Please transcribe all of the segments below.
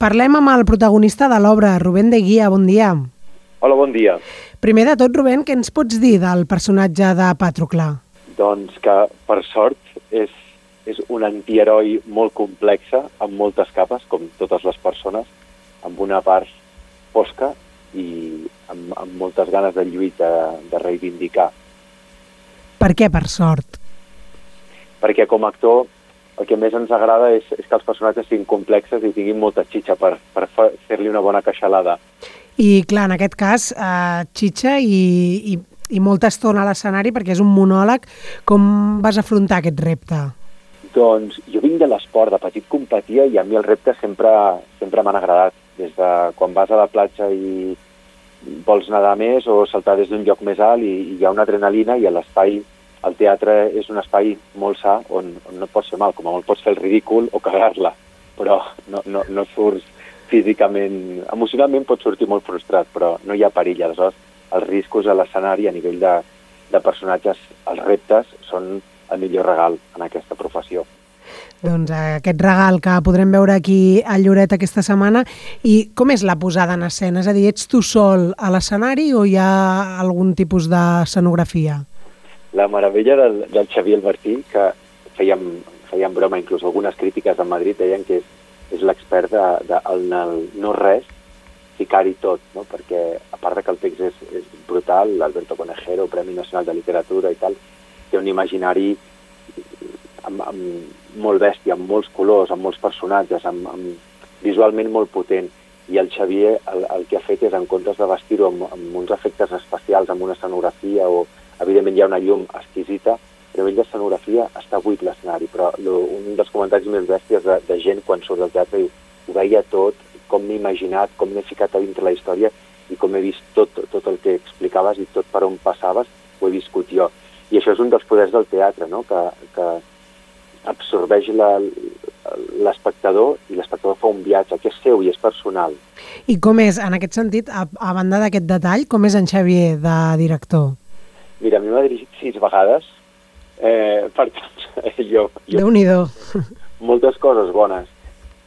Parlem amb el protagonista de l'obra, Rubén de Guia. Bon dia. Hola, bon dia. Primer de tot, Rubén, què ens pots dir del personatge de Patroclà? Doncs que, per sort, és, és un antiheroi molt complexa, amb moltes capes, com totes les persones, amb una part fosca i amb, amb moltes ganes de lluita, de reivindicar. Per què, per sort? Perquè com a actor el que més ens agrada és, és que els personatges siguin complexes i tinguin molta xitxa per, per fer-li una bona queixalada. I clar, en aquest cas, eh, xitxa i, i, i molta estona a l'escenari perquè és un monòleg. Com vas afrontar aquest repte? Doncs jo vinc de l'esport, de petit competia i a mi els reptes sempre, sempre m'han agradat. Des de quan vas a la platja i vols nedar més o saltar des d'un lloc més alt i, i hi ha una adrenalina i a l'espai el teatre és un espai molt sa on, on no et pots fer mal, com a molt pots fer el ridícul o cagar-la, però no, no, no surts físicament, emocionalment pots sortir molt frustrat, però no hi ha perill, aleshores els riscos a l'escenari a nivell de, de personatges, els reptes, són el millor regal en aquesta professió. Doncs eh, aquest regal que podrem veure aquí a Lloret aquesta setmana. I com és la posada en escena? És a dir, ets tu sol a l'escenari o hi ha algun tipus d'escenografia? La meravella del, del Xavier Albertí, que fèiem, fèiem broma, inclús algunes crítiques a Madrid deien que és, és l'expert de, de, el, no res, ficar-hi tot, no? perquè a part de que el text és, és brutal, l'Alberto Conejero, Premi Nacional de Literatura i tal, té un imaginari amb, amb molt bèstia, amb molts colors, amb molts personatges, amb, amb, visualment molt potent. I el Xavier el, el que ha fet és, en comptes de vestir-ho amb, amb uns efectes especials, amb una escenografia o, evidentment hi ha una llum exquisita, però nivell d'escenografia està buit l'escenari, però lo, un dels comentaris més bèsties de, de gent quan surt del teatre diu ho veia tot, com m'he imaginat, com m'he ficat a dintre la història i com he vist tot, tot el que explicaves i tot per on passaves, ho he viscut jo. I això és un dels poders del teatre, no? que, que absorbeix l'espectador i l'espectador fa un viatge que és seu i és personal. I com és, en aquest sentit, a, a banda d'aquest detall, com és en Xavier de director? Mira, a mi m'ha dirigit sis vegades, eh, per tant, jo... jo Déu-n'hi-do. Moltes coses bones.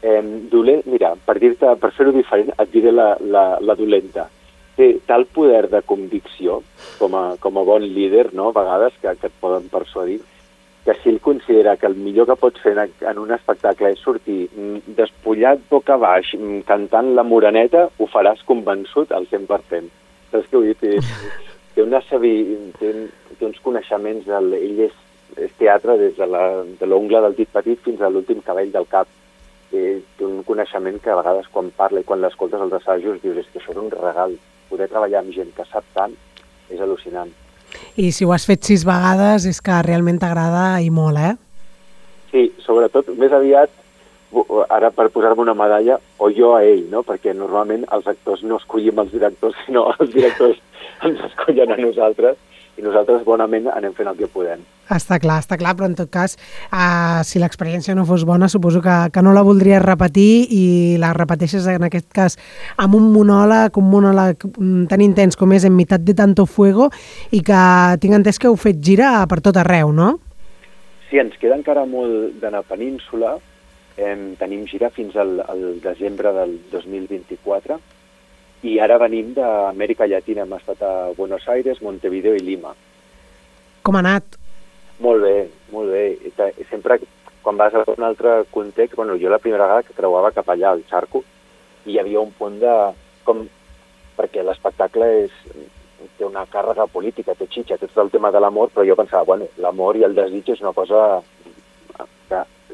Eh, dolent, mira, per dir-te, per fer-ho diferent, et diré la, la, la dolenta. Té tal poder de convicció, com a, com a bon líder, no?, a vegades, que, que et poden persuadir, que si ell considera que el millor que pots fer en, en un espectacle és sortir mm, despullat boca baix, mm, cantant la moreneta, ho faràs convençut al 100%. Saps què vull dir? Té, una sabi, té, té uns coneixements, del, ell és, és teatre des de l'ongle de del dit petit fins a l'últim cabell del cap. Eh, té un coneixement que a vegades quan parla i quan l'escoltes als assajos dius és que això és un regal. Poder treballar amb gent que sap tant és al·lucinant. I si ho has fet sis vegades és que realment t'agrada i molt, eh? Sí, sobretot, més aviat, ara per posar-me una medalla, o jo a ell, no? Perquè normalment els actors no escollim els directors, sinó els directors ens escollen a nosaltres i nosaltres bonament anem fent el que podem. Està clar, està clar, però en tot cas, uh, si l'experiència no fos bona, suposo que, que no la voldries repetir i la repeteixes en aquest cas amb un monòleg, un monòleg mm, tan intens com és En mitat de tanto fuego i que tinc entès que heu fet gira per tot arreu, no? Sí, ens queda encara molt d'anar a península, eh, tenim gira fins al, al desembre del 2024 i ara venim d'Amèrica Llatina, hem estat a Buenos Aires, Montevideo i Lima. Com ha anat? Molt bé, molt bé. Sempre quan vas a un altre context, bueno, jo la primera vegada que creuava cap allà, al Xarco, hi havia un punt de... com perquè l'espectacle és té una càrrega política, té xitxa, té tot el tema de l'amor, però jo pensava, bueno, l'amor i el desig és una cosa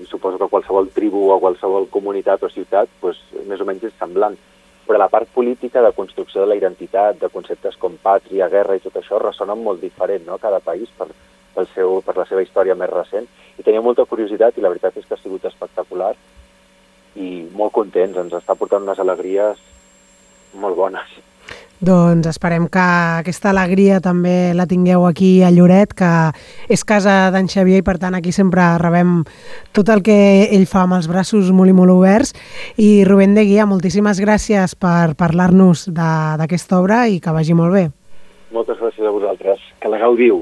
suposo que qualsevol tribu o qualsevol comunitat o ciutat pues, més o menys és semblant però la part política de construcció de la identitat, de conceptes com pàtria, guerra i tot això ressonen molt diferent, no?, cada país per, pel seu, per la seva història més recent. I tenia molta curiositat i la veritat és que ha sigut espectacular i molt contents, ens està portant unes alegries molt bones. Doncs esperem que aquesta alegria també la tingueu aquí a Lloret, que és casa d'en Xavier i per tant aquí sempre rebem tot el que ell fa amb els braços molt i molt oberts. I Rubén de Guia, moltíssimes gràcies per parlar-nos d'aquesta obra i que vagi molt bé. Moltes gràcies a vosaltres. Que la gaudiu.